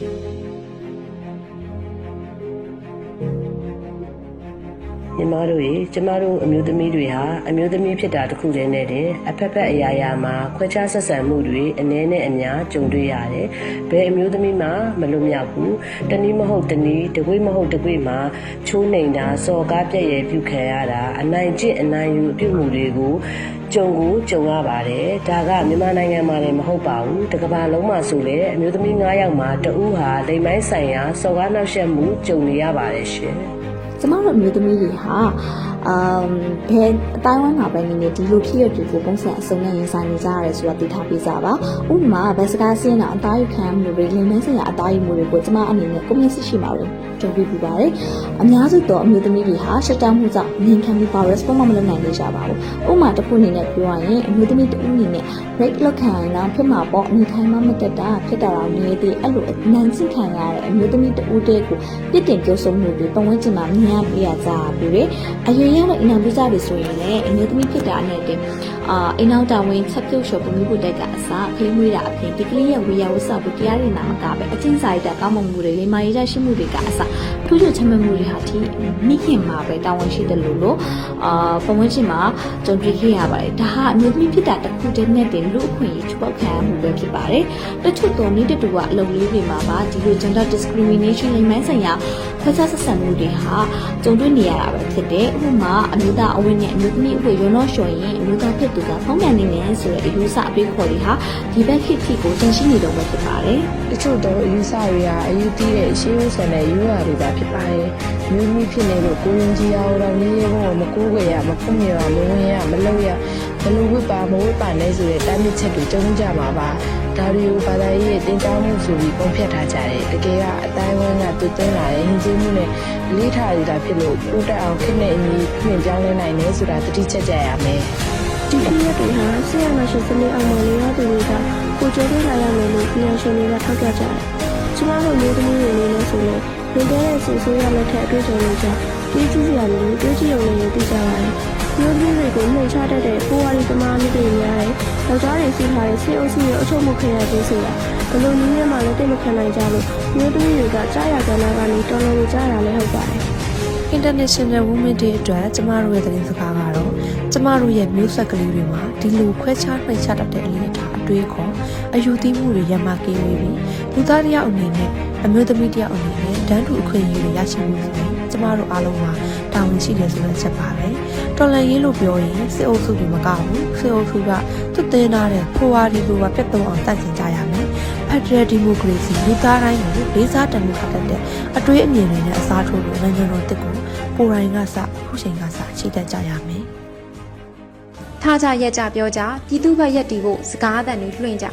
ညီမတို့ရေကျမတို့အမျိုးသမီးတွေဟာအမျိုးသမီးဖြစ်တာတစ်ခုတည်းနဲ့တည်းအဖက်ဖက်အရာရာမှာခွဲခြားဆက်ဆံမှုတွေအနည်းနဲ့အများကြုံတွေ့ရတယ်။ဘယ်အမျိုးသမီးမှမလွတ်မြောက်ဘူး။တနည်းမဟုတ်တနည်းတကွေးမဟုတ်တကွေးမှာချိုးနှိမ်တာစော်ကားပြက်ရယ်ပြုခံရတာအနိုင်ကျင့်အနိုင်ယူအပြုမှုတွေကို ကြုံကိုကြုံရပါတယ်။ဒါကမြန်မာနိုင်ငံမှာလည်းမဟုတ်ပါဘူး။တစ်ကမ္ဘာလုံးမှာဆိုလေအမျိုးသမီး9ယောက်မှာတဦးဟာလိမ်မိုင်းဆိုင်ရာစော်ကားနှောက်ယှက်မှုကြုံနေရပါတယ်ရှင်။ကျမတို့အမျိုးသမီးတွေဟာအမ်ဘယ်အတိုင်းဝိုင်းမှာပဲနေနေဒီလိုဖြစ်ရတွေကိုပုံစံအစုံနဲ့ရင်ဆိုင်နေကြရတယ်ဆိုတော့သိထားပေးကြပါဥပမာဘယ်စကားစင်းတာအသားယူခံမှုတွေလင်မင်းစင်ရအသားယူမှုတွေကိုကျမအနေနဲ့ကိုမျက်စိရှိမှာလို့ကြုံတွေ့ပြပါတယ်အများစုတော့အမျိုးသမီးတွေဟာရှက်တမ်းမှုကြောင့်မြင်ခံပြီးပါ response မလုပ်နိုင်နေကြပါဘူးဥပမာတစ်ခုအနေနဲ့ပြောရရင်အမျိုးသမီးတစ်ဦးအနေနဲ့ break လောက်ခံရအောင်ဖြစ်မှာပေါ့အနေထိုင်မှမတက်တာဖြစ်တာတော့နေသေးအဲ့လိုအနံ့စစ်ခံရတဲ့အမျိုးသမီးတစ်ဦးတည်းကိုပြစ်တင်ပြောဆိုမှုတွေပတ်ဝန်းကျင်မှာမြင်ရပြရကြပြီးတယ်အရွယ်ရောက်တဲ့အနာပြကြပြီဆိုရင်လည်းအမျိုးသမီးဖြစ်တာနဲ့တင်အာအိမ်နောက်တာဝန်ချက်ပြုတ်လျှော်ပုံမှုတက်ကအ စားခလေးမွေးတာအပြင်ဒီကလေးရဲ့ဝေယဝဆဖို့တရားရည်နာမကပဲအချင်းစာရတဲ့ကောင်းမွန်မှုတွေလိမ္မာရေးရရှိမှုတွေကအစားထူးချွန်ချမ်းသာမှုတွေဟာဒီမိခင်မှာပဲတာဝန်ရှိတယ်လို့လို့အာပတ်ဝန်းကျင်မှာကြုံတွေ့ခဲ့ရပါတယ်ဒါဟာအမျိုးသမီးဖြစ်တာတစ်ခုတည်းနဲ့တင်လူအခွင့်အရေးချိုးဖောက်ခံရမှုပဲဖြစ်ပါတယ်တချို့တော့နေ့တတူကအလုပ်လေးတွေမှာပါဒီလို gender discrimination လိမ့်မိုင်းဆိုင်ရာခွဲခြားဆက်ဆံမှုတွေဟာကြုံတွေ့နေရတာပဲဖြစ်တယ်ဥပမာအမျိုးသားအဝင်းနဲ့အမျိုးသမီးအဝေရုံတော့လျှော်ရင်အမျိုးသားဖြစ်သူကဖုံးပြန်နေတယ်ဆိုတဲ့အယူဆအပေးခေါ်တွေဟာဒီဘက်ခေတ်ထိကိုတင်ရှိနေတော့ပဲဖြစ်ပါတယ်တချို့တော့အယူဆတွေကအယူတီးတဲ့အရှိဥဆန်တဲ့ယူရတွေပါဖြစ်ပါတယ်။မျိုးမျိုးဖြစ်နေလို့ကိုရင်ကြီးအောင်တော့နည်းရဲဘုံမကိုးကြရမဖုံးမြရမဝင်ရမလုပ်ရဘလို့ဝစ်ပါမဝစ်ပါလဲဆိုတဲ့တားမြစ်ချက်တွေတုံးကြမှာပါ။ဒါတွေကိုဘာသာရေးရဲ့တင်တောင်းမှုဆိုပြီးပုံဖြတ်ထားကြတယ်။တကယ်ကအတိုင်းဝန်းကတူသွင်းလာတဲ့ဟင်းချင်းမှုနဲ့အလေးထားရတာဖြစ်လို့ပို့တက်အောင်ခက်နဲ့အညီပြင်ပြောင်းလဲနိုင်တယ်ဆိုတာတတိချက်ကြရမယ်။ ဒီဖြစ်ရပ်တွေဟာဆရာမရှိစနစ်အောင်မလေးရသူတွေကကိုကြိုးပေးလာရမယ်လို့ပြည်ရှင်တွေကထောက်ပြကြတယ်။ကျမတို့မျိုးသမီးတွေအနေနဲ့ဆိုရင်ဝင်တဲ့တဲ့စီဆိုးရလက်ထက်အတွေ့အကြုံတွေကြောင့်ပြေးကြည့်စရာမျိုးတွေးကြည့်ရုံနဲ့သိကြပါတယ်။မျိုးသမီးတွေကိုနှိမ်ချတတ်တဲ့ပိုးဝါးရီသမားမျိုးတွေများတယ်။ယောက်ျားတွေစီထားတဲ့ဆေးအုပ်စုရဲ့အချုပ်မှုခံရခြင်းဆိုတာဘလို့နည်းနဲ့မှလည်းတိတ်မခံနိုင်ကြလို့မျိုးသမီးတွေကကြားရကဏ္ဍကနေတော်တော်လေးကြားရလဲဟုတ်ပါတယ်။ International Women Day အတွက်ကျမတို့ရဲ့သတင်းစကားကတော့ကျမတို့ရဲ့မျိုးဆက်ကလေးတွေမှာဒီလိုခွဲခြားနှိမ်ချတတ်တဲ့အလေးထားအတွေးခေါ်အယူသီးမှုတွေရမကင်းဝေးပြီးလူသားတစ်ယောက်အနေနဲ့အမျိုးသမီးတစ်ယောက်အနေနဲ့တန်းတူအခွင့်အရေးတွေရရှိမှုဆိုရင်ကျမတို့အားလုံးမှာတာဝန်ရှိတယ်ဆိုတဲ့ချက်ပါပဲတော်လန်ရေးလို့ပြောရင်စစ်အုပ်စုတွေမကဘူးစစ်အုပ်စုကသူ့သင်းထားတဲ့ဖိုဝါဒီလိုပါပြတ်သုံးအောင်တန့်ကျင်ကြရမယ် ဖက်ဒရယ်ဒီမိုကရေစီလူသားတိုင်းကိုလေးစားတန်ဖိုးထားတတ်တဲ့အတွေးအမြင်တွေနဲ့အစားထိုးလို့နိုင်ငံတော်တစ်ကိုကိုယ်တိုင်ကစခုချိန်ကစခြေတက်ကြရမယ်ထားကြရက်ကြပြောကြပြည်သူ့ဘက်ရက်တီဖို့စကားအသံတွေလွှင့်ကြ